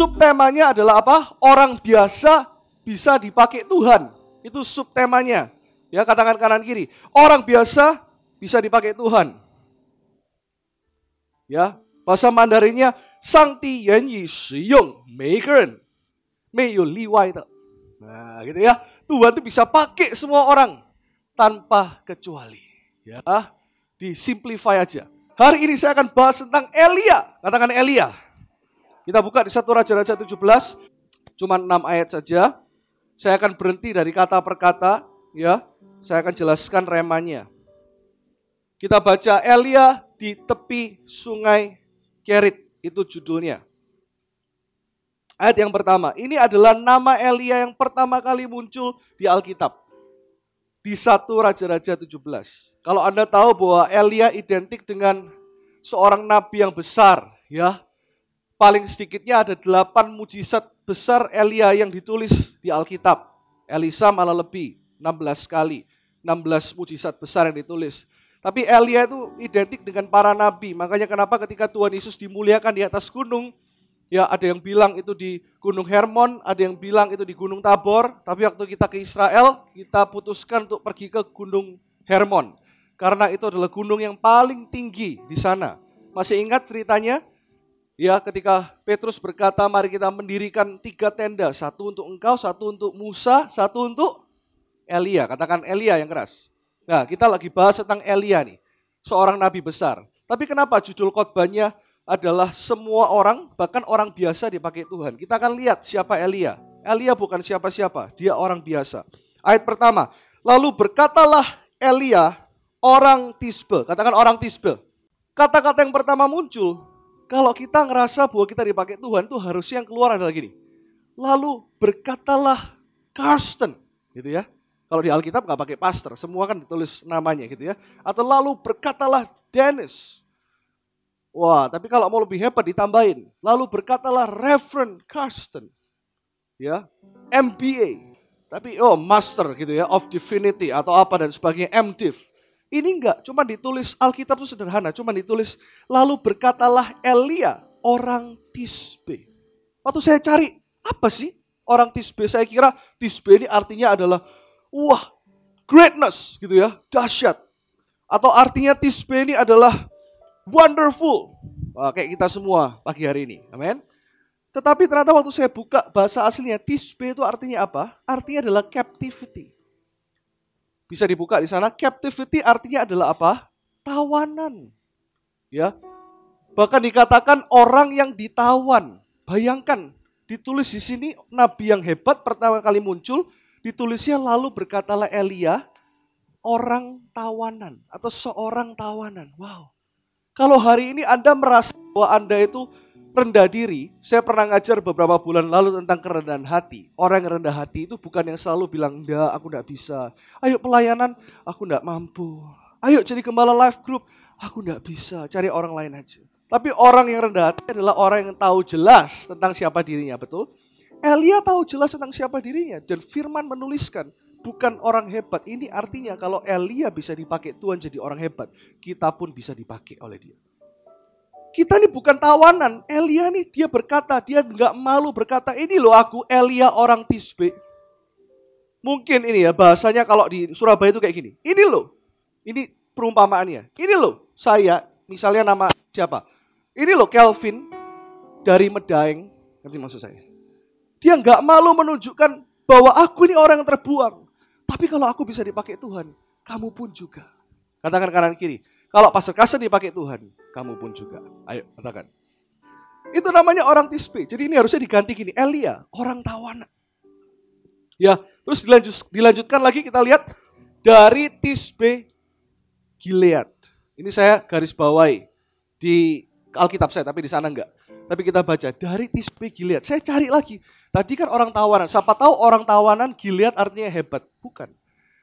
subtemanya adalah apa? Orang biasa bisa dipakai Tuhan. Itu subtemanya. Ya, katakan kanan kiri. Orang biasa bisa dipakai Tuhan. Ya, bahasa Mandarinnya Sangti Yan Yi Shi Yong Mei Mei Yu Li Wai Nah, gitu ya. Tuhan itu bisa pakai semua orang tanpa kecuali. Ya, disimplify aja. Hari ini saya akan bahas tentang Elia. Katakan Elia. Kita buka di satu Raja-Raja 17, cuma 6 ayat saja. Saya akan berhenti dari kata per kata, ya. Saya akan jelaskan remanya. Kita baca Elia di tepi sungai Kerit, itu judulnya. Ayat yang pertama, ini adalah nama Elia yang pertama kali muncul di Alkitab. Di satu Raja-Raja 17. Kalau Anda tahu bahwa Elia identik dengan seorang nabi yang besar, ya. Paling sedikitnya ada delapan mujizat besar Elia yang ditulis di Alkitab. Elisa malah lebih, 16 kali. 16 mujizat besar yang ditulis. Tapi Elia itu identik dengan para nabi. Makanya kenapa ketika Tuhan Yesus dimuliakan di atas gunung, Ya, ada yang bilang itu di Gunung Hermon, ada yang bilang itu di Gunung Tabor, tapi waktu kita ke Israel, kita putuskan untuk pergi ke Gunung Hermon. Karena itu adalah gunung yang paling tinggi di sana. Masih ingat ceritanya? Ya, ketika Petrus berkata, mari kita mendirikan tiga tenda. Satu untuk engkau, satu untuk Musa, satu untuk Elia. Katakan Elia yang keras. Nah, kita lagi bahas tentang Elia nih. Seorang nabi besar. Tapi kenapa judul khotbahnya adalah semua orang, bahkan orang biasa dipakai Tuhan. Kita akan lihat siapa Elia. Elia bukan siapa-siapa, dia orang biasa. Ayat pertama, lalu berkatalah Elia orang Tisbe. Katakan orang Tisbe. Kata-kata yang pertama muncul, kalau kita ngerasa bahwa kita dipakai Tuhan, tuh harusnya yang keluar adalah gini. Lalu berkatalah Karsten, gitu ya. Kalau di Alkitab nggak pakai pastor, semua kan ditulis namanya gitu ya. Atau lalu berkatalah Dennis, Wah, tapi kalau mau lebih hebat ditambahin. Lalu berkatalah Reverend Carsten. Ya, MBA. Tapi oh master gitu ya, of divinity atau apa dan sebagainya, MDiv. Ini enggak, cuma ditulis Alkitab itu sederhana, cuma ditulis lalu berkatalah Elia orang Tisbe. Waktu saya cari, apa sih orang Tisbe? Saya kira Tisbe ini artinya adalah wah, greatness gitu ya, dahsyat. Atau artinya Tisbe ini adalah wonderful. Wah, kayak kita semua pagi hari ini. Amin. Tetapi ternyata waktu saya buka bahasa aslinya, tisbe itu artinya apa? Artinya adalah captivity. Bisa dibuka di sana. Captivity artinya adalah apa? Tawanan. Ya. Bahkan dikatakan orang yang ditawan. Bayangkan, ditulis di sini nabi yang hebat pertama kali muncul, ditulisnya lalu berkatalah Elia, orang tawanan atau seorang tawanan. Wow. Kalau hari ini Anda merasa bahwa Anda itu rendah diri, saya pernah ngajar beberapa bulan lalu tentang kerendahan hati. Orang yang rendah hati itu bukan yang selalu bilang, enggak, aku enggak bisa. Ayo pelayanan, aku enggak mampu. Ayo jadi gembala life group, aku enggak bisa. Cari orang lain aja. Tapi orang yang rendah hati adalah orang yang tahu jelas tentang siapa dirinya, betul? Elia tahu jelas tentang siapa dirinya. Dan firman menuliskan, bukan orang hebat. Ini artinya kalau Elia bisa dipakai Tuhan jadi orang hebat, kita pun bisa dipakai oleh dia. Kita ini bukan tawanan. Elia nih dia berkata, dia nggak malu berkata, ini loh aku Elia orang Tisbe. Mungkin ini ya bahasanya kalau di Surabaya itu kayak gini. Ini loh, ini perumpamaannya. Ini loh saya, misalnya nama siapa? Ini loh Kelvin dari Medaeng. Ngerti maksud saya? Dia nggak malu menunjukkan bahwa aku ini orang yang terbuang. Tapi kalau aku bisa dipakai Tuhan, kamu pun juga. Katakan kanan kiri. Kalau Pastor Kasen dipakai Tuhan, kamu pun juga. Ayo, katakan. Itu namanya orang tisbe. Jadi ini harusnya diganti gini. Elia, orang tawanan. Ya, terus dilanjut, dilanjutkan lagi kita lihat dari tisbe Gilead. Ini saya garis bawahi di Alkitab saya, tapi di sana enggak. Tapi kita baca dari tisbe Gilead. Saya cari lagi. Tadi kan orang tawanan. Siapa tahu orang tawanan Gilead artinya hebat. Bukan.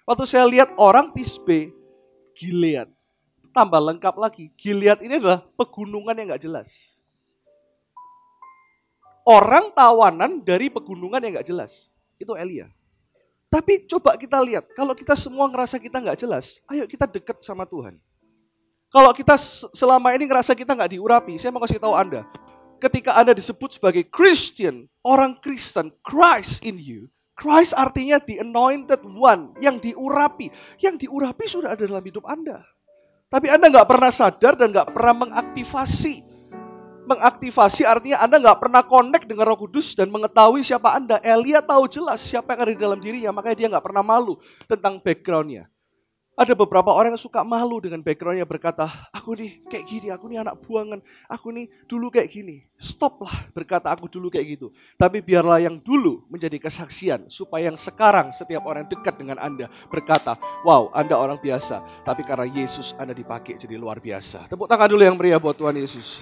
Waktu saya lihat orang Tisbe, Gilead. Tambah lengkap lagi. Gilead ini adalah pegunungan yang gak jelas. Orang tawanan dari pegunungan yang gak jelas. Itu Elia. Tapi coba kita lihat, kalau kita semua ngerasa kita nggak jelas, ayo kita dekat sama Tuhan. Kalau kita selama ini ngerasa kita nggak diurapi, saya mau kasih tahu Anda, ketika Anda disebut sebagai Christian, orang Kristen, Christ in you, Christ artinya the anointed one, yang diurapi. Yang diurapi sudah ada dalam hidup Anda. Tapi Anda nggak pernah sadar dan nggak pernah mengaktifasi. Mengaktifasi artinya Anda nggak pernah connect dengan roh kudus dan mengetahui siapa Anda. Elia tahu jelas siapa yang ada di dalam dirinya, makanya dia nggak pernah malu tentang backgroundnya. Ada beberapa orang yang suka malu dengan backgroundnya berkata, aku nih kayak gini, aku nih anak buangan, aku nih dulu kayak gini. Stoplah berkata aku dulu kayak gitu. Tapi biarlah yang dulu menjadi kesaksian supaya yang sekarang setiap orang dekat dengan Anda berkata, wow Anda orang biasa. Tapi karena Yesus Anda dipakai jadi luar biasa. Tepuk tangan dulu yang meriah buat Tuhan Yesus.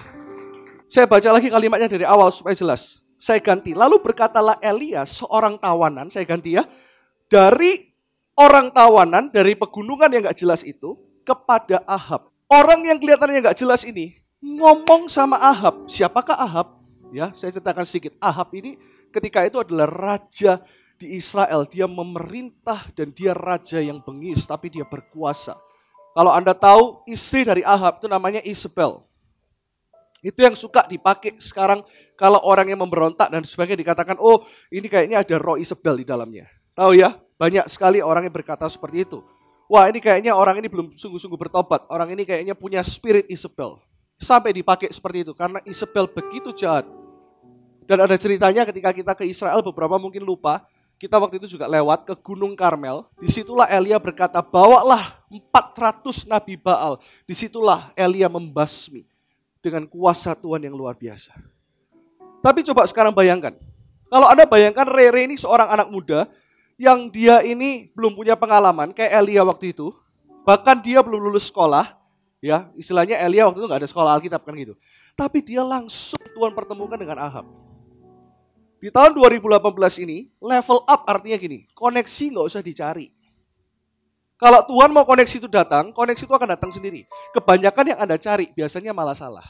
Saya baca lagi kalimatnya dari awal supaya jelas. Saya ganti. Lalu berkatalah Elia, seorang tawanan, saya ganti ya. Dari orang tawanan dari pegunungan yang gak jelas itu kepada Ahab. Orang yang kelihatannya gak jelas ini ngomong sama Ahab. Siapakah Ahab? Ya, saya ceritakan sedikit. Ahab ini ketika itu adalah raja di Israel. Dia memerintah dan dia raja yang bengis, tapi dia berkuasa. Kalau Anda tahu istri dari Ahab itu namanya Isabel. Itu yang suka dipakai sekarang kalau orang yang memberontak dan sebagainya dikatakan, oh ini kayaknya ada roh Isabel di dalamnya. Tahu ya? Banyak sekali orang yang berkata seperti itu. Wah ini kayaknya orang ini belum sungguh-sungguh bertobat. Orang ini kayaknya punya spirit Isabel. Sampai dipakai seperti itu. Karena Isabel begitu jahat. Dan ada ceritanya ketika kita ke Israel beberapa mungkin lupa. Kita waktu itu juga lewat ke Gunung Karmel. Di situlah Elia berkata, bawalah 400 Nabi Baal. Di situlah Elia membasmi. Dengan kuasa Tuhan yang luar biasa. Tapi coba sekarang bayangkan. Kalau Anda bayangkan Rere ini seorang anak muda yang dia ini belum punya pengalaman kayak Elia waktu itu. Bahkan dia belum lulus sekolah, ya istilahnya Elia waktu itu nggak ada sekolah Alkitab kan gitu. Tapi dia langsung Tuhan pertemukan dengan Ahab. Di tahun 2018 ini, level up artinya gini, koneksi nggak usah dicari. Kalau Tuhan mau koneksi itu datang, koneksi itu akan datang sendiri. Kebanyakan yang Anda cari biasanya malah salah.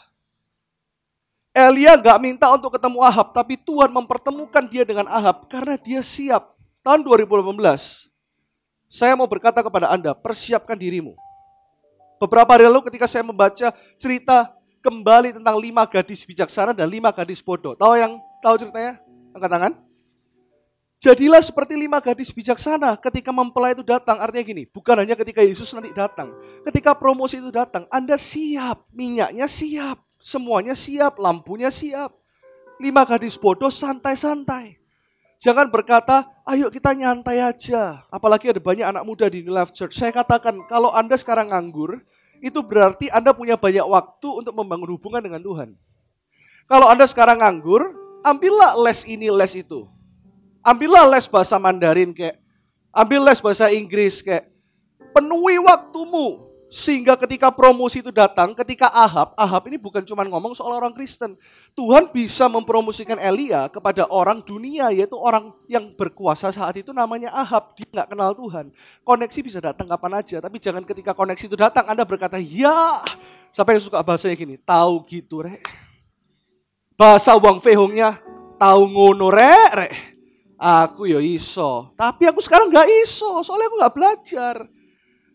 Elia nggak minta untuk ketemu Ahab, tapi Tuhan mempertemukan dia dengan Ahab karena dia siap tahun 2018, saya mau berkata kepada Anda, persiapkan dirimu. Beberapa hari lalu ketika saya membaca cerita kembali tentang lima gadis bijaksana dan lima gadis bodoh. Tahu yang tahu ceritanya? Angkat tangan. Jadilah seperti lima gadis bijaksana ketika mempelai itu datang. Artinya gini, bukan hanya ketika Yesus nanti datang. Ketika promosi itu datang, Anda siap. Minyaknya siap. Semuanya siap. Lampunya siap. Lima gadis bodoh santai-santai. Jangan berkata, ayo kita nyantai aja. Apalagi ada banyak anak muda di New Life Church. Saya katakan, kalau Anda sekarang nganggur, itu berarti Anda punya banyak waktu untuk membangun hubungan dengan Tuhan. Kalau Anda sekarang nganggur, ambillah les ini, les itu. Ambillah les bahasa Mandarin kayak, ambil les bahasa Inggris kayak, penuhi waktumu sehingga ketika promosi itu datang, ketika Ahab, Ahab ini bukan cuma ngomong soal orang Kristen. Tuhan bisa mempromosikan Elia kepada orang dunia, yaitu orang yang berkuasa saat itu namanya Ahab. Dia nggak kenal Tuhan. Koneksi bisa datang kapan aja, tapi jangan ketika koneksi itu datang Anda berkata, ya. Siapa yang suka bahasanya gini? Tahu gitu, rek. Bahasa uang fehongnya, tahu ngono, rek, rek. Aku ya iso, tapi aku sekarang nggak iso, soalnya aku nggak belajar.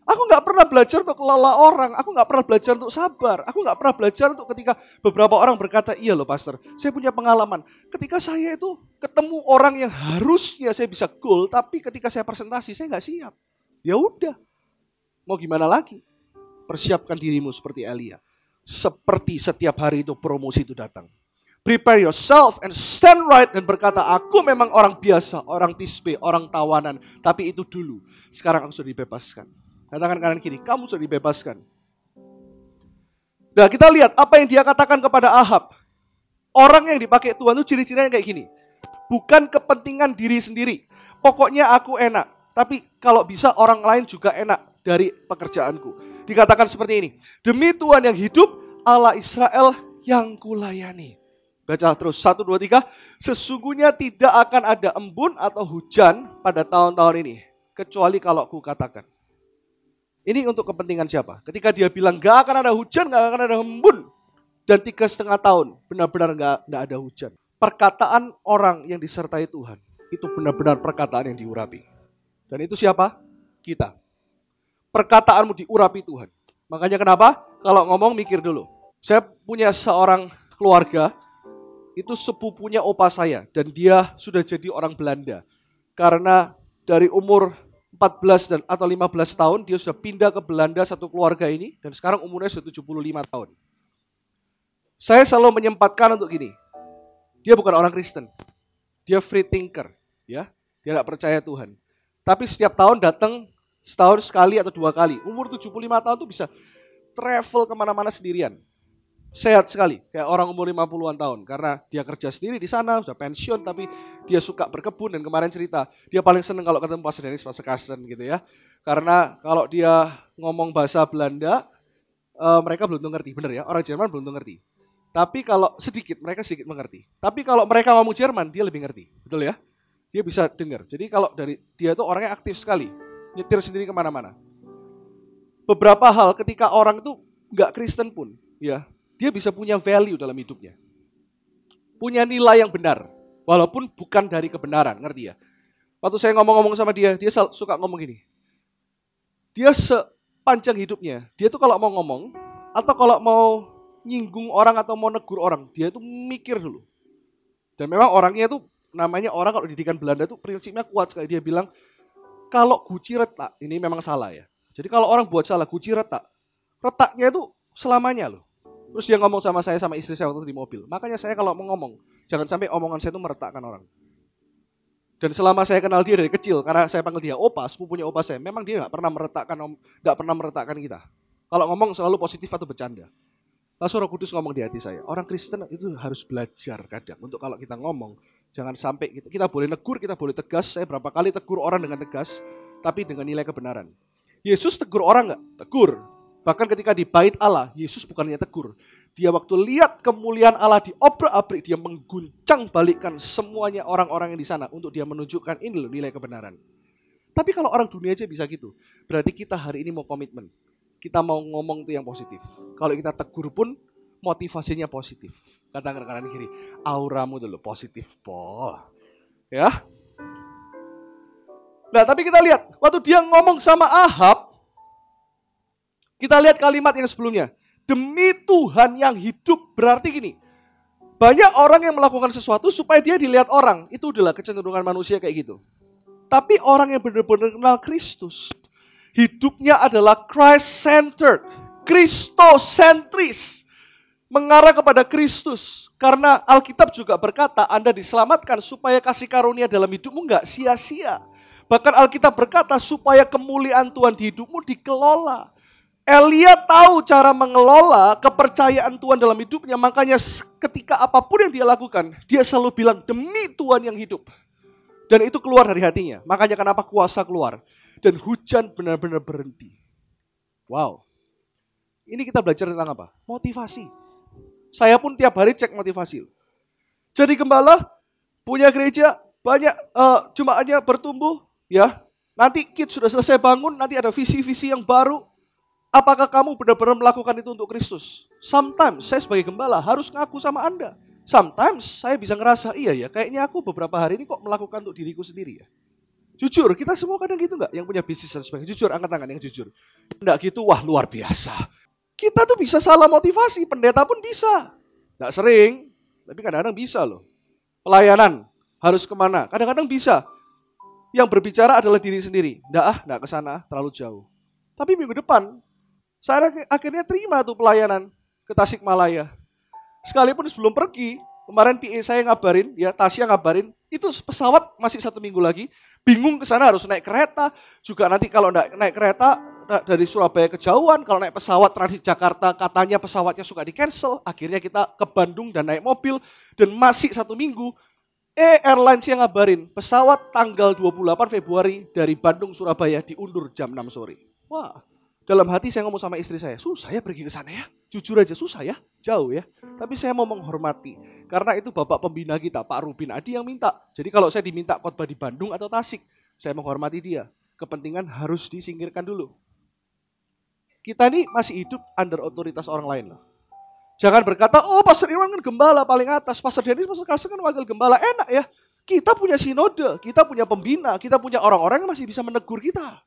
Aku nggak pernah belajar untuk kelola orang. Aku nggak pernah belajar untuk sabar. Aku nggak pernah belajar untuk ketika beberapa orang berkata, iya loh pastor, saya punya pengalaman. Ketika saya itu ketemu orang yang harusnya saya bisa goal, tapi ketika saya presentasi saya nggak siap. Ya udah, mau gimana lagi? Persiapkan dirimu seperti Elia. Seperti setiap hari itu promosi itu datang. Prepare yourself and stand right dan berkata, aku memang orang biasa, orang tisbe, orang tawanan. Tapi itu dulu, sekarang aku sudah dibebaskan. Katakan kanan kiri, kamu sudah dibebaskan. Nah kita lihat apa yang dia katakan kepada Ahab. Orang yang dipakai Tuhan itu ciri-cirinya kayak gini. Bukan kepentingan diri sendiri. Pokoknya aku enak. Tapi kalau bisa orang lain juga enak dari pekerjaanku. Dikatakan seperti ini. Demi Tuhan yang hidup, Allah Israel yang kulayani. Baca terus, satu, dua, tiga. Sesungguhnya tidak akan ada embun atau hujan pada tahun-tahun ini. Kecuali kalau ku katakan. Ini untuk kepentingan siapa? Ketika dia bilang gak akan ada hujan, gak akan ada embun. Dan tiga setengah tahun benar-benar gak, gak ada hujan. Perkataan orang yang disertai Tuhan. Itu benar-benar perkataan yang diurapi. Dan itu siapa? Kita. Perkataanmu diurapi Tuhan. Makanya kenapa? Kalau ngomong mikir dulu. Saya punya seorang keluarga itu sepupunya opa saya dan dia sudah jadi orang Belanda. Karena dari umur 14 dan atau 15 tahun dia sudah pindah ke Belanda satu keluarga ini dan sekarang umurnya sudah 75 tahun. Saya selalu menyempatkan untuk gini. Dia bukan orang Kristen. Dia free thinker, ya. Dia tidak percaya Tuhan. Tapi setiap tahun datang setahun sekali atau dua kali. Umur 75 tahun tuh bisa travel ke mana-mana sendirian. Sehat sekali, kayak orang umur 50-an tahun. Karena dia kerja sendiri di sana, sudah pensiun, tapi dia suka berkebun. Dan kemarin cerita, dia paling seneng kalau ketemu Pastor Dennis, Pastor Carsten gitu ya. Karena kalau dia ngomong bahasa Belanda, uh, mereka belum ngerti, bener ya, orang Jerman belum ngerti. Tapi kalau sedikit, mereka sedikit mengerti. Tapi kalau mereka ngomong Jerman, dia lebih ngerti, betul ya? Dia bisa dengar. Jadi kalau dari dia itu orangnya aktif sekali, nyetir sendiri ke mana-mana. Beberapa hal ketika orang itu nggak Kristen pun, ya dia bisa punya value dalam hidupnya. Punya nilai yang benar, walaupun bukan dari kebenaran, ngerti ya? Waktu saya ngomong-ngomong sama dia, dia suka ngomong gini. Dia sepanjang hidupnya, dia tuh kalau mau ngomong, atau kalau mau nyinggung orang atau mau negur orang, dia itu mikir dulu. Dan memang orangnya itu namanya orang kalau didikan Belanda itu prinsipnya kuat sekali. Dia bilang, kalau guci retak, ini memang salah ya. Jadi kalau orang buat salah, guci retak, retaknya itu selamanya loh. Terus dia ngomong sama saya sama istri saya waktu di mobil. Makanya saya kalau mau ngomong, jangan sampai omongan saya itu meretakkan orang. Dan selama saya kenal dia dari kecil, karena saya panggil dia opa, sepupunya opa saya, memang dia nggak pernah meretakkan nggak pernah meretakkan kita. Kalau ngomong selalu positif atau bercanda. Lalu Roh Kudus ngomong di hati saya, orang Kristen itu harus belajar kadang untuk kalau kita ngomong, jangan sampai kita, kita boleh negur, kita boleh tegas. Saya berapa kali tegur orang dengan tegas, tapi dengan nilai kebenaran. Yesus tegur orang nggak? Tegur. Bahkan ketika di bait Allah, Yesus bukannya tegur. Dia waktu lihat kemuliaan Allah di obrak-abrik, dia mengguncang balikkan semuanya orang-orang yang di sana untuk dia menunjukkan ini loh nilai kebenaran. Tapi kalau orang dunia aja bisa gitu, berarti kita hari ini mau komitmen. Kita mau ngomong itu yang positif. Kalau kita tegur pun motivasinya positif. Katakan kanan kiri, auramu dulu positif, po. Ya. Nah, tapi kita lihat waktu dia ngomong sama Ahab, kita lihat kalimat yang sebelumnya. Demi Tuhan yang hidup berarti gini. Banyak orang yang melakukan sesuatu supaya dia dilihat orang. Itu adalah kecenderungan manusia kayak gitu. Tapi orang yang benar-benar kenal Kristus. Hidupnya adalah Christ-centered. Kristosentris. Mengarah kepada Kristus. Karena Alkitab juga berkata Anda diselamatkan supaya kasih karunia dalam hidupmu nggak sia-sia. Bahkan Alkitab berkata supaya kemuliaan Tuhan di hidupmu dikelola. Elia tahu cara mengelola kepercayaan Tuhan dalam hidupnya. Makanya ketika apa pun yang dia lakukan, dia selalu bilang demi Tuhan yang hidup. Dan itu keluar dari hatinya. Makanya kenapa kuasa keluar. Dan hujan benar-benar berhenti. Wow. Ini kita belajar tentang apa? Motivasi. Saya pun tiap hari cek motivasi. Jadi gembala, punya gereja, banyak uh, jemaatnya bertumbuh, ya. Nanti kids sudah selesai bangun, nanti ada visi-visi yang baru, Apakah kamu benar-benar melakukan itu untuk Kristus? Sometimes saya sebagai gembala harus ngaku sama Anda. Sometimes saya bisa ngerasa, iya ya, kayaknya aku beberapa hari ini kok melakukan untuk diriku sendiri ya. Jujur, kita semua kadang gitu nggak? Yang punya bisnis dan sebagainya. Jujur, angkat tangan yang jujur. Enggak gitu, wah luar biasa. Kita tuh bisa salah motivasi, pendeta pun bisa. Nggak sering, tapi kadang-kadang bisa loh. Pelayanan, harus ke mana? Kadang-kadang bisa. Yang berbicara adalah diri sendiri. Nggak ah, nggak ke sana, terlalu jauh. Tapi minggu depan, saya akhirnya terima tuh pelayanan ke Tasikmalaya. Sekalipun sebelum pergi, kemarin PA saya ngabarin, ya Tasya ngabarin, itu pesawat masih satu minggu lagi, bingung ke sana harus naik kereta, juga nanti kalau naik, naik kereta dari Surabaya kejauhan, kalau naik pesawat transit Jakarta katanya pesawatnya suka di cancel, akhirnya kita ke Bandung dan naik mobil, dan masih satu minggu, eh Airlines yang ngabarin, pesawat tanggal 28 Februari dari Bandung Surabaya diundur jam 6 sore. Wah, dalam hati saya ngomong sama istri saya, susah ya pergi ke sana ya. Jujur aja susah ya, jauh ya. Tapi saya mau menghormati. Karena itu bapak pembina kita, Pak Rubin Adi yang minta. Jadi kalau saya diminta khotbah di Bandung atau Tasik, saya menghormati dia. Kepentingan harus disingkirkan dulu. Kita ini masih hidup under otoritas orang lain loh. Jangan berkata, oh Pastor Irwan kan gembala paling atas, Pastor Dennis, Pastor Carson kan wakil gembala. Enak ya, kita punya sinode, kita punya pembina, kita punya orang-orang yang masih bisa menegur kita.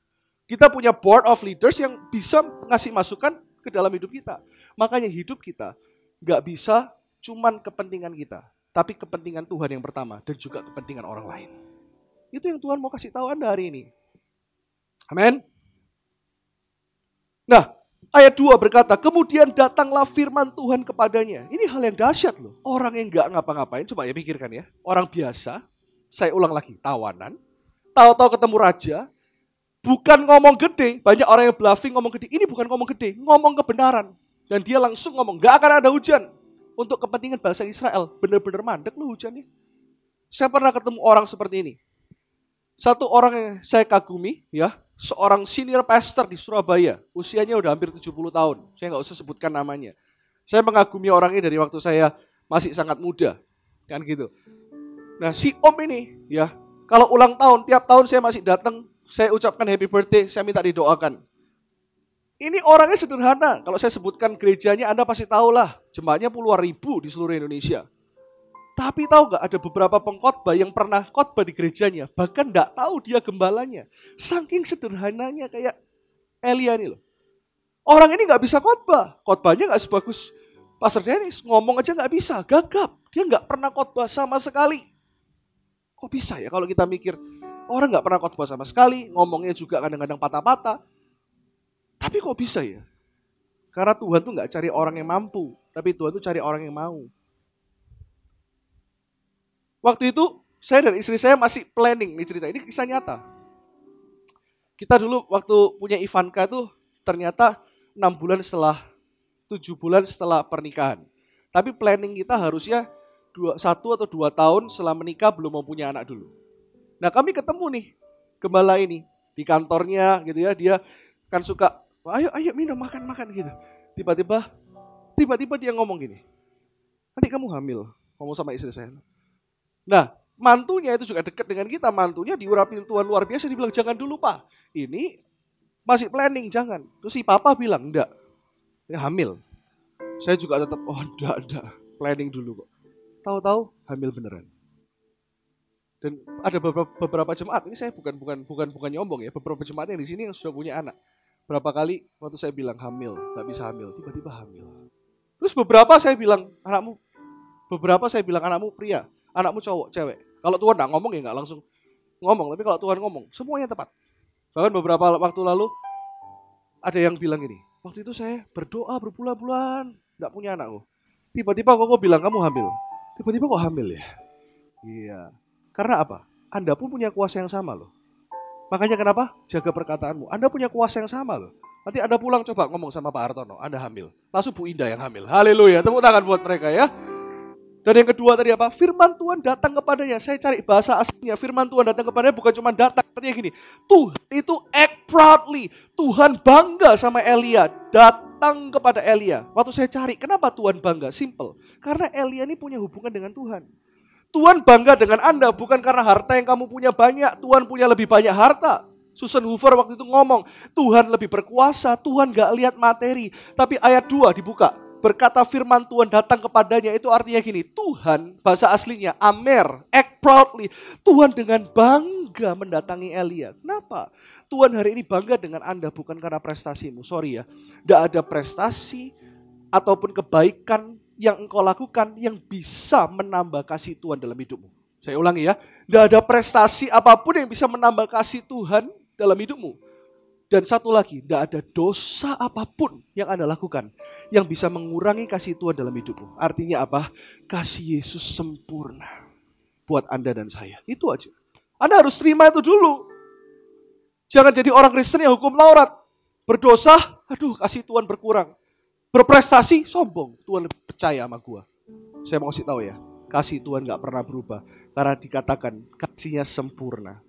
Kita punya board of leaders yang bisa ngasih masukan ke dalam hidup kita. Makanya hidup kita nggak bisa cuman kepentingan kita. tapi kepentingan Tuhan yang pertama dan juga kepentingan orang lain. Itu yang Tuhan mau kasih tahu Anda hari ini. Amin. Nah, ayat 2 berkata, kemudian datanglah firman Tuhan kepadanya. Ini hal yang dahsyat loh. Orang yang nggak ngapa-ngapain, coba ya pikirkan ya. Orang biasa, saya ulang lagi, tawanan. Tahu-tahu ketemu raja, bukan ngomong gede. Banyak orang yang bluffing ngomong gede. Ini bukan ngomong gede, ngomong kebenaran. Dan dia langsung ngomong, gak akan ada hujan. Untuk kepentingan bangsa Israel, benar-benar mandek loh hujannya. Saya pernah ketemu orang seperti ini. Satu orang yang saya kagumi, ya, seorang senior pastor di Surabaya. Usianya udah hampir 70 tahun. Saya nggak usah sebutkan namanya. Saya mengagumi orang ini dari waktu saya masih sangat muda. Kan gitu. Nah si om ini ya, kalau ulang tahun, tiap tahun saya masih datang, saya ucapkan happy birthday, saya minta didoakan. Ini orangnya sederhana. Kalau saya sebutkan gerejanya, Anda pasti tahu lah. Jemaatnya puluhan ribu di seluruh Indonesia. Tapi tahu gak ada beberapa pengkhotbah yang pernah khotbah di gerejanya, bahkan gak tahu dia gembalanya. Saking sederhananya kayak Elia ini loh. Orang ini gak bisa khotbah, khotbahnya gak sebagus Pastor Dennis, ngomong aja gak bisa, gagap. Dia gak pernah khotbah sama sekali. Kok bisa ya kalau kita mikir, orang gak pernah khotbah sama sekali, ngomongnya juga kadang-kadang patah-patah. Tapi kok bisa ya? Karena Tuhan tuh gak cari orang yang mampu, tapi Tuhan tuh cari orang yang mau. Waktu itu saya dan istri saya masih planning nih cerita. Ini kisah nyata. Kita dulu waktu punya Ivanka tuh ternyata enam bulan setelah tujuh bulan setelah pernikahan. Tapi planning kita harusnya dua, satu atau dua tahun setelah menikah belum mau punya anak dulu. Nah kami ketemu nih gembala ini di kantornya gitu ya. Dia kan suka, ayo ayo minum makan makan gitu. Tiba-tiba, tiba-tiba dia ngomong gini, nanti kamu hamil, ngomong sama istri saya. Nah, mantunya itu juga dekat dengan kita. Mantunya diurapi Tuhan luar biasa. Dibilang, jangan dulu pak. Ini masih planning, jangan. Terus si papa bilang, enggak. Ini hamil. Saya juga tetap, oh enggak, enggak. Planning dulu kok. Tahu-tahu hamil beneran. Dan ada beberapa, beberapa jemaat, ini saya bukan bukan bukan bukan nyombong ya, beberapa jemaat yang di sini yang sudah punya anak. Berapa kali waktu saya bilang hamil, nggak bisa hamil, tiba-tiba hamil. Terus beberapa saya bilang anakmu, beberapa saya bilang anakmu pria, anakmu cowok, cewek. Kalau Tuhan nggak ngomong ya nggak langsung ngomong, tapi kalau Tuhan ngomong, semuanya tepat. Bahkan beberapa waktu lalu ada yang bilang ini, waktu itu saya berdoa berbulan-bulan, nggak punya anak Tiba-tiba kok bilang kamu hamil. Tiba-tiba kok hamil ya? Iya. Karena apa? Anda pun punya kuasa yang sama loh. Makanya kenapa? Jaga perkataanmu. Anda punya kuasa yang sama loh. Nanti Anda pulang coba ngomong sama Pak Hartono, Anda hamil. Langsung Bu Indah yang hamil. Haleluya. Tepuk tangan buat mereka ya. Dan yang kedua tadi apa? Firman Tuhan datang kepadanya. Saya cari bahasa aslinya. Firman Tuhan datang kepadanya bukan cuma datang. Artinya gini. Tuhan itu act proudly. Tuhan bangga sama Elia. Datang kepada Elia. Waktu saya cari, kenapa Tuhan bangga? Simple. Karena Elia ini punya hubungan dengan Tuhan. Tuhan bangga dengan Anda bukan karena harta yang kamu punya banyak. Tuhan punya lebih banyak harta. Susan Hoover waktu itu ngomong, Tuhan lebih berkuasa, Tuhan gak lihat materi. Tapi ayat 2 dibuka, berkata firman Tuhan datang kepadanya itu artinya gini, Tuhan bahasa aslinya Amer, act proudly. Tuhan dengan bangga mendatangi Elia. Kenapa? Tuhan hari ini bangga dengan Anda bukan karena prestasimu. Sorry ya, tidak ada prestasi ataupun kebaikan yang engkau lakukan yang bisa menambah kasih Tuhan dalam hidupmu. Saya ulangi ya, tidak ada prestasi apa pun yang bisa menambah kasih Tuhan dalam hidupmu. Dan satu lagi, tidak ada dosa apa pun yang Anda lakukan yang bisa mengurangi kasih Tuhan dalam hidupmu. Artinya apa? Kasih Yesus sempurna buat Anda dan saya. Itu aja. Anda harus terima itu dulu. Jangan jadi orang Kristen yang hukum Taurat. Berdosa, aduh kasih Tuhan berkurang. Berprestasi, sombong. Tuhan lebih percaya sama gua. Saya mau kasih tahu ya, kasih Tuhan gak pernah berubah. Karena dikatakan kasihnya sempurna.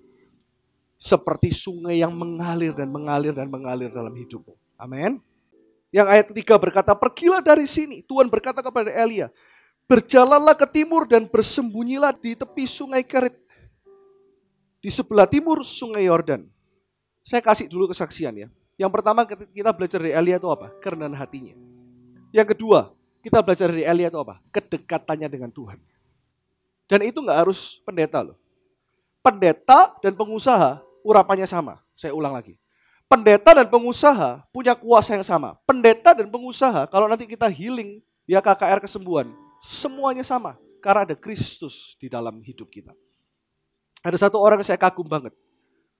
Seperti sungai yang mengalir dan mengalir dan mengalir dalam hidupmu. Amin. Yang ayat ketiga berkata, pergilah dari sini. Tuhan berkata kepada Elia, berjalanlah ke timur dan bersembunyilah di tepi sungai Kerit. Di sebelah timur sungai Yordan. Saya kasih dulu kesaksian ya. Yang pertama kita belajar dari Elia itu apa? Kerendahan hatinya. Yang kedua, kita belajar dari Elia itu apa? Kedekatannya dengan Tuhan. Dan itu nggak harus pendeta loh. Pendeta dan pengusaha urapannya sama. Saya ulang lagi pendeta dan pengusaha punya kuasa yang sama. Pendeta dan pengusaha, kalau nanti kita healing, ya KKR kesembuhan, semuanya sama. karena ada Kristus di dalam hidup kita. Ada satu orang yang saya kagum banget.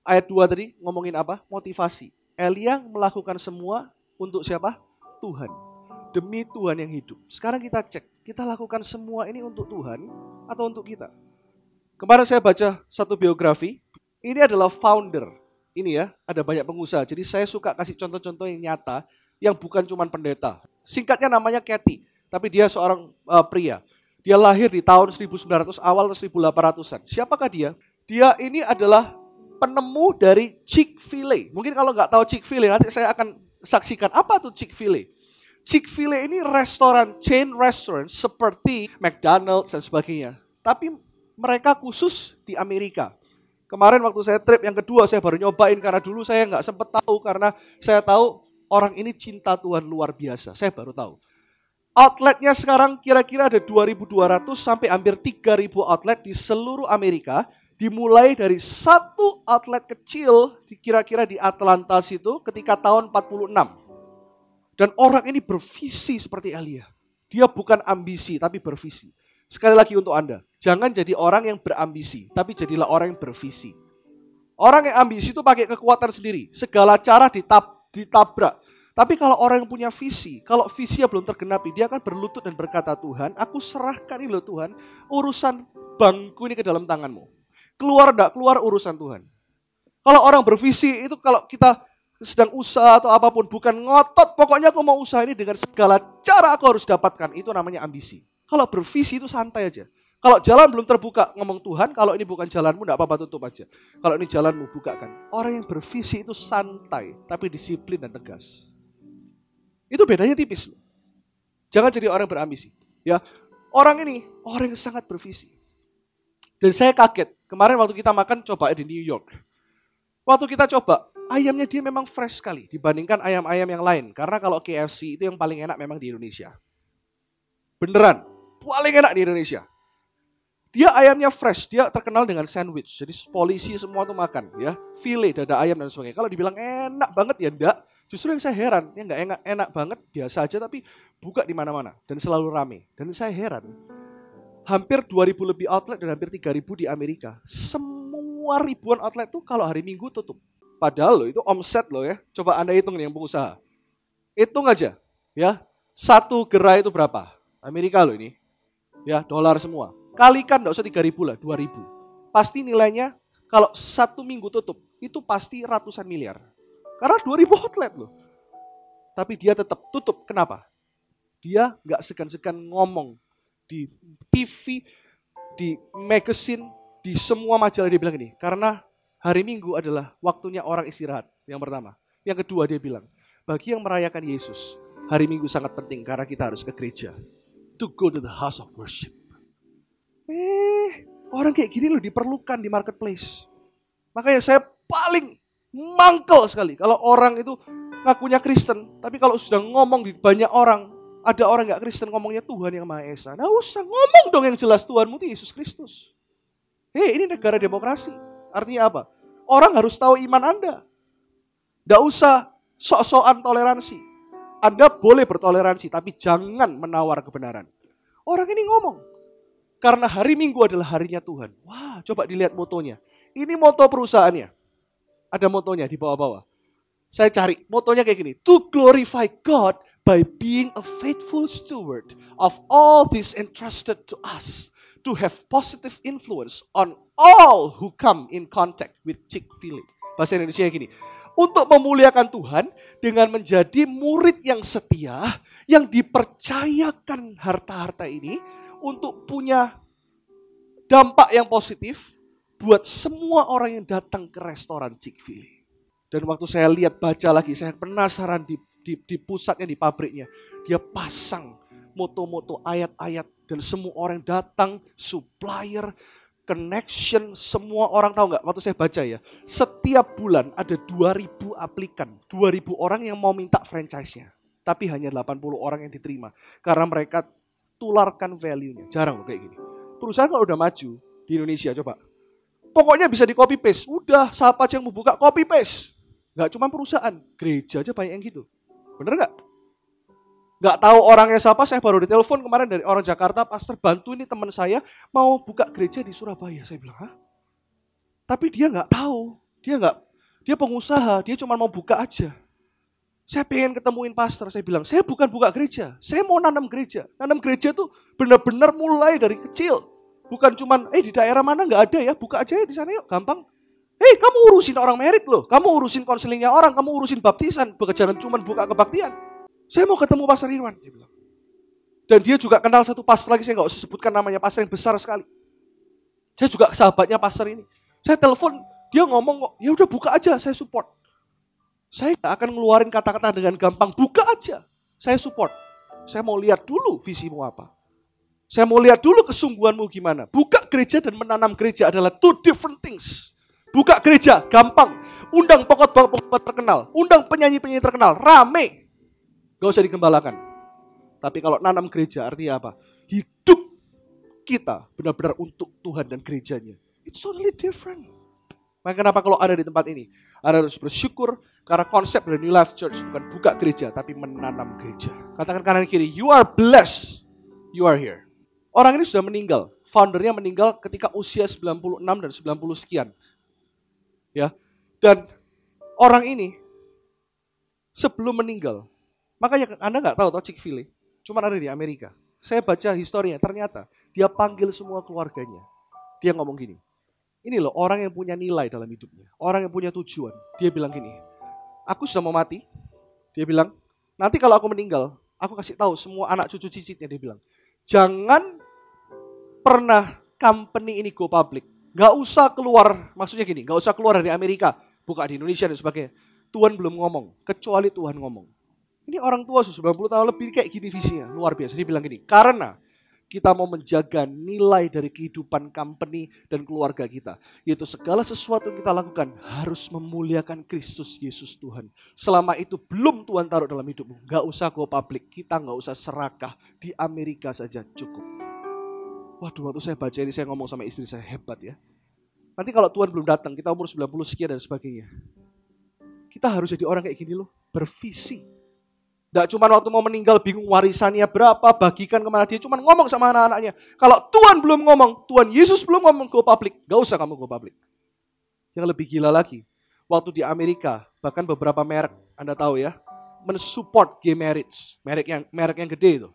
Ayat 2 tadi ngomongin apa? Motivasi. Elia melakukan semua untuk siapa? Tuhan. Demi Tuhan yang hidup. Sekarang kita cek, kita lakukan semua ini untuk Tuhan atau untuk kita? Kemarin saya baca satu biografi, ini adalah founder. Ini ya, ada banyak pengusaha. Jadi saya suka kasih contoh-contoh yang nyata, yang bukan cuma pendeta. Singkatnya namanya Kathy, tapi dia seorang uh, pria. Dia lahir di tahun 1900 awal 1800-an. Siapakah dia? Dia ini adalah penemu dari Chick-fil-A. Mungkin kalau nggak tahu Chick-fil-A, nanti saya akan saksikan apa tuh Chick-fil-A. Chick-fil-A ini restoran, chain restaurant seperti McDonald's dan sebagainya. Tapi mereka khusus di Amerika. Kemarin waktu saya trip yang kedua saya baru nyobain karena dulu saya nggak sempet tahu karena saya tahu orang ini cinta Tuhan luar biasa. Saya baru tahu. Outletnya sekarang kira-kira ada 2.200 sampai hampir 3.000 outlet di seluruh Amerika dimulai dari satu outlet kecil kira-kira di Atlanta situ ketika tahun 46. Dan orang ini bervisi seperti Elia. Dia bukan ambisi tapi bervisi. Sekali lagi untuk Anda, jangan jadi orang yang berambisi, tapi jadilah orang yang bervisi. Orang yang ambisi itu pakai kekuatan sendiri, segala cara ditab, ditabrak. Tapi kalau orang yang punya visi, kalau visinya belum tergenapi, dia akan berlutut dan berkata, Tuhan, aku serahkan ini loh Tuhan, urusan bangku ini ke dalam tanganmu. Keluar enggak? Keluar urusan Tuhan. Kalau orang bervisi itu kalau kita sedang usaha atau apa pun bukan ngotot, pokoknya aku mau usaha ini dengan segala cara aku harus dapatkan. Itu namanya ambisi. Kalau bervisi itu santai aja. Kalau jalan belum terbuka, ngomong Tuhan, kalau ini bukan jalanmu, enggak apa-apa tutup aja. Kalau ini jalanmu, bukakan. Orang yang bervisi itu santai, tapi disiplin dan tegas. Itu bedanya tipis. Jangan jadi orang berambisi. Ya, Orang ini, orang yang sangat bervisi. Dan saya kaget, Kemarin waktu kita makan coba di New York. Waktu kita coba, ayamnya dia memang fresh sekali dibandingkan ayam-ayam yang lain. Karena kalau KFC itu yang paling enak memang di Indonesia. Beneran, paling enak di Indonesia. Dia ayamnya fresh, dia terkenal dengan sandwich. Jadi polisi semua tuh makan ya. File, dada ayam dan sebagainya. Kalau dibilang enak banget ya enggak. Justru yang saya heran, ya enggak enak, enak banget, biasa aja tapi buka di mana-mana dan selalu rame. Dan saya heran, hampir 2000 lebih outlet dan hampir 3000 di Amerika. Semua ribuan outlet tuh kalau hari Minggu tutup. Padahal loh itu omset loh ya. Coba Anda hitung nih yang pengusaha. Hitung aja ya. Satu gerai itu berapa? Amerika loh ini. Ya, dolar semua. Kalikan enggak usah 3000 lah, 2000. Pasti nilainya kalau satu minggu tutup itu pasti ratusan miliar. Karena 2000 outlet loh. Tapi dia tetap tutup. Kenapa? Dia nggak segan-segan ngomong di TV, di magazine, di semua majalah dia bilang ini. Karena hari Minggu adalah waktunya orang istirahat. Yang pertama. Yang kedua dia bilang, bagi yang merayakan Yesus, hari Minggu sangat penting karena kita harus ke gereja. To go to the house of worship. Eh, orang kayak gini loh diperlukan di marketplace. Makanya saya paling mangkel sekali kalau orang itu ngakunya Kristen, tapi kalau sudah ngomong di banyak orang, ada orang nggak Kristen ngomongnya Tuhan yang Maha Esa. Nah usah ngomong dong yang jelas Tuhanmu itu Yesus Kristus. Hei ini negara demokrasi. Artinya apa? Orang harus tahu iman Anda. Nggak usah sok-sokan toleransi. Anda boleh bertoleransi, tapi jangan menawar kebenaran. Orang ini ngomong. Karena hari Minggu adalah harinya Tuhan. Wah, coba dilihat motonya. Ini moto perusahaannya. Ada motonya di bawah-bawah. Saya cari, motonya kayak gini. To glorify God by being a faithful steward of all this entrusted to us to have positive influence on all who come in contact with Chick-fil-A. Bahasa Indonesia gini, untuk memuliakan Tuhan dengan menjadi murid yang setia, yang dipercayakan harta-harta ini untuk punya dampak yang positif buat semua orang yang datang ke restoran Chick-fil-A. Dan waktu saya lihat baca lagi, saya penasaran di di, di pusatnya, di pabriknya. Dia pasang moto-moto ayat-ayat dan semua orang datang, supplier, connection, semua orang tahu nggak? Waktu saya baca ya, setiap bulan ada 2000 aplikan, 2000 orang yang mau minta franchise-nya. Tapi hanya 80 orang yang diterima. Karena mereka tularkan value-nya. Jarang loh kayak gini. Perusahaan kalau udah maju di Indonesia, coba. Pokoknya bisa di copy paste. Udah, siapa aja yang mau buka copy paste. Gak cuma perusahaan, gereja aja banyak yang gitu. Bener nggak? Nggak tahu orangnya siapa, saya baru ditelepon kemarin dari orang Jakarta, pastor bantu ini teman saya mau buka gereja di Surabaya. Saya bilang, Hah? Tapi dia nggak tahu, dia nggak, dia pengusaha, dia cuma mau buka aja. Saya pengen ketemuin pastor, saya bilang, saya bukan buka gereja, saya mau nanam gereja. Nanam gereja tuh benar-benar mulai dari kecil. Bukan cuma, eh di daerah mana nggak ada ya, buka aja ya di sana yuk, gampang. Hei, kamu urusin orang merit loh. Kamu urusin konselingnya orang, kamu urusin baptisan. Bukan cuma buka kebaktian. Saya mau ketemu Pastor Irwan, dia bilang. Dan dia juga kenal satu pastor lagi, saya nggak usah sebutkan namanya, pastor yang besar sekali. Saya juga sahabatnya pastor ini. Saya telepon, dia ngomong ya udah buka aja, saya support. Saya nggak akan ngeluarin kata-kata dengan gampang, buka aja. Saya support. Saya mau lihat dulu visimu apa. Saya mau lihat dulu kesungguhanmu gimana. Buka gereja dan menanam gereja adalah two different things. Buka gereja, gampang. Undang pokok-pokok terkenal. Undang penyanyi-penyanyi terkenal. Rame. Gak usah digembalakan. Tapi kalau nanam gereja artinya apa? Hidup kita benar-benar untuk Tuhan dan gerejanya. It's totally different. Maka kenapa kalau ada di tempat ini? Anda harus bersyukur karena konsep dari New Life Church bukan buka gereja, tapi menanam gereja. Katakan kanan kiri, you are blessed. You are here. Orang ini sudah meninggal. Foundernya meninggal ketika usia 96 dan 90 sekian ya. Dan orang ini sebelum meninggal, makanya Anda nggak tahu toh Chick-fil-A, cuma ada di Amerika. Saya baca historinya, ternyata dia panggil semua keluarganya. Dia ngomong gini, ini loh orang yang punya nilai dalam hidupnya, orang yang punya tujuan. Dia bilang gini, aku sudah mau mati. Dia bilang, nanti kalau aku meninggal, aku kasih tahu semua anak cucu cicitnya. Dia bilang, jangan pernah company ini go public. Gak usah keluar, maksudnya gini, gak usah keluar dari Amerika, buka di Indonesia dan sebagainya. Tuhan belum ngomong, kecuali Tuhan ngomong. Ini orang tua sudah 90 tahun lebih kayak gini visinya, luar biasa. Dia bilang gini, karena kita mau menjaga nilai dari kehidupan company dan keluarga kita. Yaitu segala sesuatu yang kita lakukan harus memuliakan Kristus Yesus Tuhan. Selama itu belum Tuhan taruh dalam hidupmu. Gak usah go public, kita gak usah serakah. Di Amerika saja cukup. Waduh, waktu saya baca ini saya ngomong sama istri saya, hebat ya. Nanti kalau Tuhan belum datang, kita umur 90 sekian dan sebagainya. Kita harus jadi orang kayak gini loh, bervisi. Tidak cuma waktu mau meninggal bingung warisannya berapa, bagikan ke mana dia. Cuma ngomong sama anak-anaknya. Kalau Tuhan belum ngomong, Tuhan Yesus belum ngomong go public. Gak usah kamu go public. Yang lebih gila lagi, waktu di Amerika, bahkan beberapa merek, Anda tahu ya, mensupport gay marriage. Merek yang merek yang gede itu.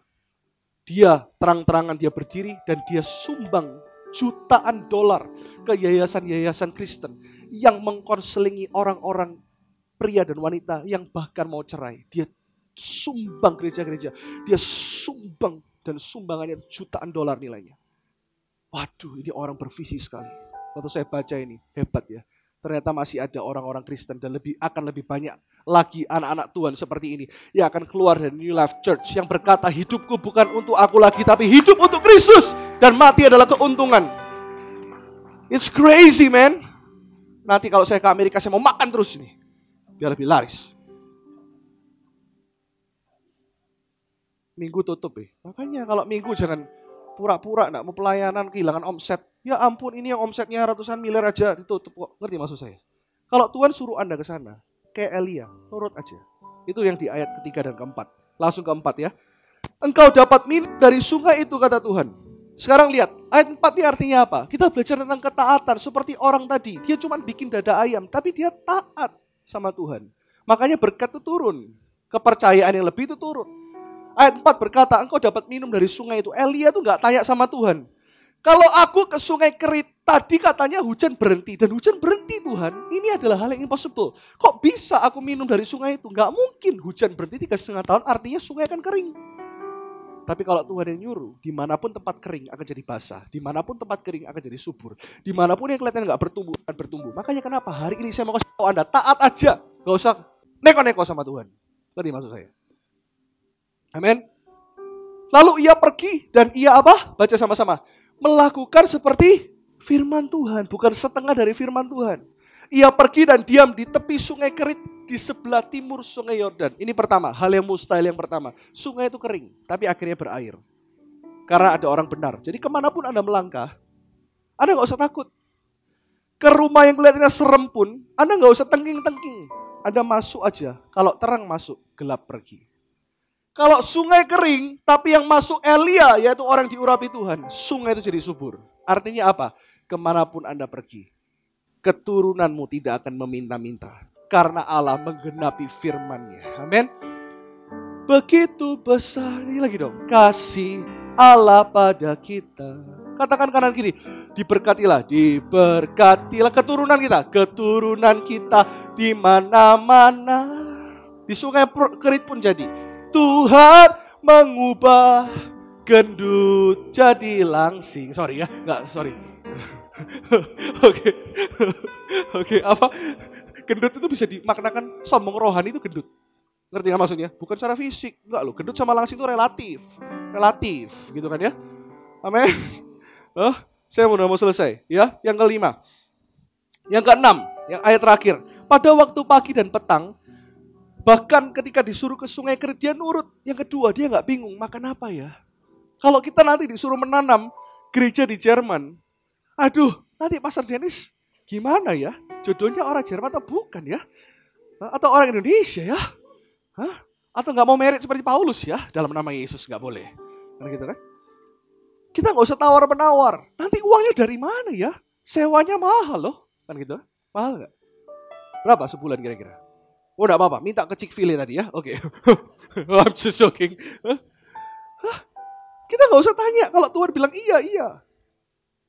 Dia terang-terangan dia berdiri dan dia sumbang jutaan dolar ke yayasan-yayasan Kristen yang mengkonselingi orang-orang pria dan wanita yang bahkan mau cerai. Dia sumbang gereja-gereja. Dia sumbang dan sumbangannya jutaan dolar nilainya. Waduh, ini orang bervisi sekali. Waktu saya baca ini, hebat ya ternyata masih ada orang-orang Kristen dan lebih akan lebih banyak lagi anak-anak Tuhan seperti ini yang akan keluar dari New Life Church yang berkata hidupku bukan untuk aku lagi tapi hidup untuk Kristus dan mati adalah keuntungan. It's crazy man. Nanti kalau saya ke Amerika saya mau makan terus ini biar lebih laris. Minggu tutup ya. Makanya kalau minggu jangan pura-pura enggak mau pelayanan kehilangan omset. Ya ampun ini yang omsetnya ratusan miliar aja ditutup kok. Ngerti maksud saya? Kalau Tuhan suruh Anda ke sana, kayak Elia, turut aja. Itu yang di ayat ketiga dan keempat. Langsung keempat ya. Engkau dapat minum dari sungai itu kata Tuhan. Sekarang lihat, ayat 4 ini artinya apa? Kita belajar tentang ketaatan seperti orang tadi. Dia cuma bikin dada ayam, tapi dia taat sama Tuhan. Makanya berkat itu turun. Kepercayaan yang lebih itu turun. Ayat 4 berkata, engkau dapat minum dari sungai itu. Elia tuh nggak tanya sama Tuhan. Kalau aku ke sungai Kerit, tadi katanya hujan berhenti. Dan hujan berhenti Tuhan, ini adalah hal yang impossible. Kok bisa aku minum dari sungai itu? Nggak mungkin hujan berhenti tiga setengah tahun, artinya sungai akan kering. Tapi kalau Tuhan yang nyuruh, di mana pun tempat kering akan jadi basah. Di mana pun tempat kering akan jadi subur. Di mana pun yang kelihatan nggak bertumbuh, akan bertumbuh. Makanya kenapa hari ini saya mau kasih tahu Anda, taat aja. Gak usah neko-neko sama Tuhan. Tadi maksud saya. Amin. Lalu ia pergi dan ia apa? Baca sama-sama. Melakukan seperti firman Tuhan, bukan setengah dari firman Tuhan. Ia pergi dan diam di tepi sungai Kerit di sebelah timur sungai Yordan. Ini pertama, hal yang mustahil yang pertama. Sungai itu kering, tapi akhirnya berair. Karena ada orang benar. Jadi ke mana pun Anda melangkah, Anda nggak usah takut. Ke rumah yang kelihatannya serem pun, Anda nggak usah tengking-tengking. Anda masuk aja. Kalau terang masuk, gelap pergi. Kalau sungai kering, tapi yang masuk Elia, yaitu orang diurapi Tuhan, sungai itu jadi subur. Artinya apa? Ke mana pun Anda pergi, keturunanmu tidak akan meminta-minta. Karena Allah menggenapi firmannya. Amin. Begitu besar, ini lagi dong. Kasih Allah pada kita. Katakan kanan kiri, diberkatilah, diberkatilah keturunan kita, keturunan kita di mana-mana. Di sungai kerit pun jadi Tuhan mengubah gendut jadi langsing. Sorry ya, nggak sorry. Oke, oke apa? Gendut itu bisa dimaknakan sombong rohani itu gendut. Ngerti nggak maksudnya? Bukan secara fisik, enggak loh. Gendut sama langsing itu relatif, relatif, gitu kan ya? Amin. Oh, saya udah mau selesai, ya. Yang kelima, yang keenam, yang ayat terakhir. Pada waktu pagi dan petang, Bahkan ketika disuruh ke sungai Kerit, dia nurut. Yang kedua, dia nggak bingung, makan apa ya? Kalau kita nanti disuruh menanam gereja di Jerman, aduh, nanti Pastor Dennis gimana ya? Jodohnya orang Jerman atau bukan ya? Atau orang Indonesia ya? Hah? Atau nggak mau merit seperti Paulus ya? Dalam nama Yesus nggak boleh. Kan gitu kan? Kita nggak usah tawar-menawar. Nanti uangnya dari mana ya? Sewanya mahal loh. Kan gitu? Mahal nggak? Berapa sebulan kira-kira? Oh enggak apa-apa, minta ke chick fil tadi ya. Oke. Okay. I'm just joking. Hah? Kita nggak usah tanya kalau Tuhan bilang iya, iya.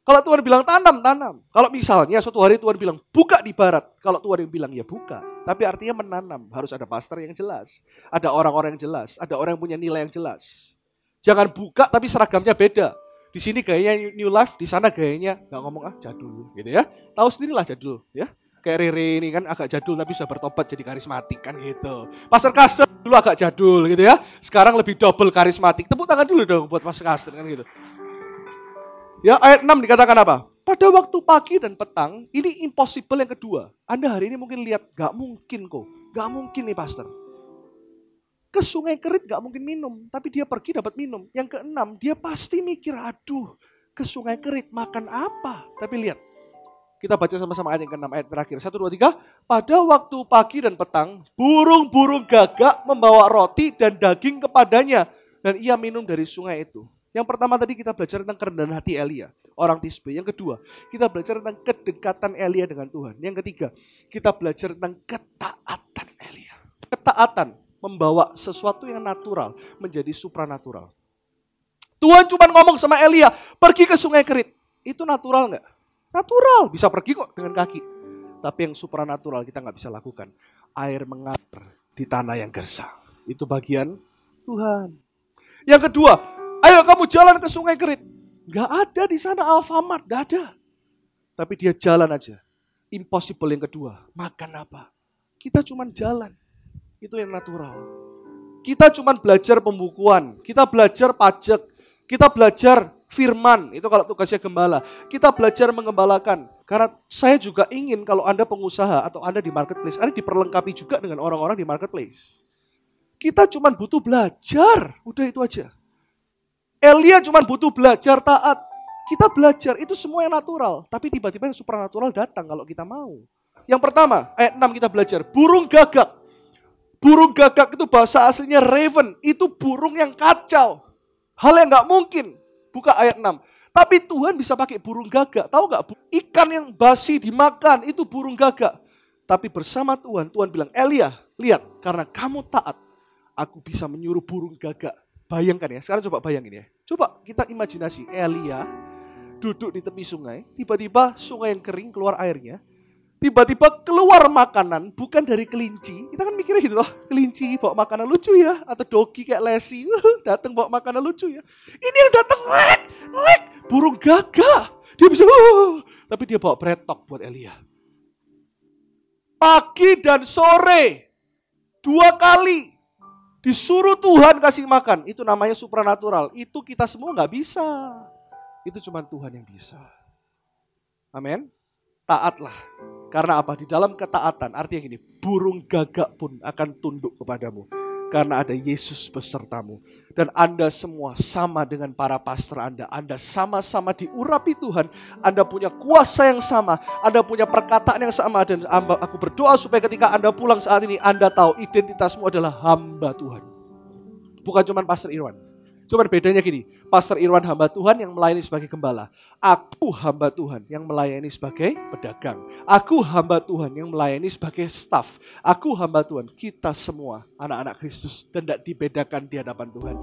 Kalau Tuhan bilang tanam, tanam. Kalau misalnya suatu hari Tuhan bilang buka di barat. Kalau Tuhan yang bilang ya buka. Tapi artinya menanam. Harus ada pastor yang jelas. Ada orang-orang yang jelas. Ada orang yang punya nilai yang jelas. Jangan buka tapi seragamnya beda. Di sini gayanya new life, di sana gayanya nggak ngomong ah jadul gitu ya. Tahu sendirilah jadul ya. Kayak Rere ini kan agak jadul tapi sudah bertobat jadi karismatik kan gitu. Pastor Kasem dulu agak jadul gitu ya. Sekarang lebih double karismatik. Tepuk tangan dulu dong buat Pastor Kasem kan gitu. Ya ayat 6 dikatakan apa? Pada waktu pagi dan petang, ini impossible yang kedua. Anda hari ini mungkin lihat, gak mungkin kok. Gak mungkin nih pastor. Ke sungai kerit gak mungkin minum. Tapi dia pergi dapat minum. Yang keenam, dia pasti mikir, aduh ke sungai kerit makan apa? Tapi lihat, kita baca sama-sama ayat yang ke-6, ayat terakhir. Satu, dua, tiga. Pada waktu pagi dan petang, burung-burung gagak membawa roti dan daging kepadanya. Dan ia minum dari sungai itu. Yang pertama tadi kita belajar tentang kerendahan hati Elia, orang Tisbe. Yang kedua, kita belajar tentang kedekatan Elia dengan Tuhan. Yang ketiga, kita belajar tentang ketaatan Elia. Ketaatan membawa sesuatu yang natural menjadi supranatural. Tuhan cuma ngomong sama Elia, pergi ke sungai Kerit. Itu natural nggak? Natural, bisa pergi kok dengan kaki. Tapi yang supranatural kita nggak bisa lakukan. Air mengalir di tanah yang gersang. Itu bagian Tuhan. Yang kedua, ayo kamu jalan ke sungai Kerit. Gak ada di sana Alfamart, gak ada. Tapi dia jalan aja. Impossible yang kedua, makan apa? Kita cuma jalan. Itu yang natural. Kita cuma belajar pembukuan, kita belajar pajak, kita belajar firman. Itu kalau tugasnya gembala. Kita belajar mengembalakan. Karena saya juga ingin kalau Anda pengusaha atau Anda di marketplace, Anda diperlengkapi juga dengan orang-orang di marketplace. Kita cuma butuh belajar. Udah itu aja. Elia cuma butuh belajar taat. Kita belajar, itu semua yang natural. Tapi tiba-tiba yang supernatural datang kalau kita mau. Yang pertama, ayat 6 kita belajar. Burung gagak. Burung gagak itu bahasa aslinya raven. Itu burung yang kacau. Hal yang gak mungkin. Buka ayat 6. Tapi Tuhan bisa pakai burung gagak. Tahu nggak? Ikan yang basi dimakan itu burung gagak. Tapi bersama Tuhan, Tuhan bilang, Elia, lihat, karena kamu taat, aku bisa menyuruh burung gagak. Bayangkan ya, sekarang coba bayangin ya. Coba kita imajinasi, Elia duduk di tepi sungai, tiba-tiba sungai yang kering keluar airnya, tiba-tiba keluar makanan bukan dari kelinci. Kita kan mikirnya gitu loh, kelinci bawa makanan lucu ya, atau dogi kayak lesi datang bawa makanan lucu ya. Ini yang datang, lek, lek, burung gagak. Dia bisa, uh, tapi dia bawa bretok buat Elia. Pagi dan sore, dua kali disuruh Tuhan kasih makan. Itu namanya supranatural. Itu kita semua nggak bisa. Itu cuma Tuhan yang bisa. Amin taatlah. Karena apa? Di dalam ketaatan, artinya gini, burung gagak pun akan tunduk kepadamu. Karena ada Yesus besertamu. Dan Anda semua sama dengan para pastor Anda. Anda sama-sama diurapi Tuhan. Anda punya kuasa yang sama. Anda punya perkataan yang sama. Dan aku berdoa supaya ketika Anda pulang saat ini, Anda tahu identitasmu adalah hamba Tuhan. Bukan cuma Pastor Irwan. Cuma bedanya gini, Pastor Irwan hamba Tuhan yang melayani sebagai gembala. Aku hamba Tuhan yang melayani sebagai pedagang. Aku hamba Tuhan yang melayani sebagai staff. Aku hamba Tuhan, kita semua anak-anak Kristus. Dan tidak dibedakan di hadapan Tuhan.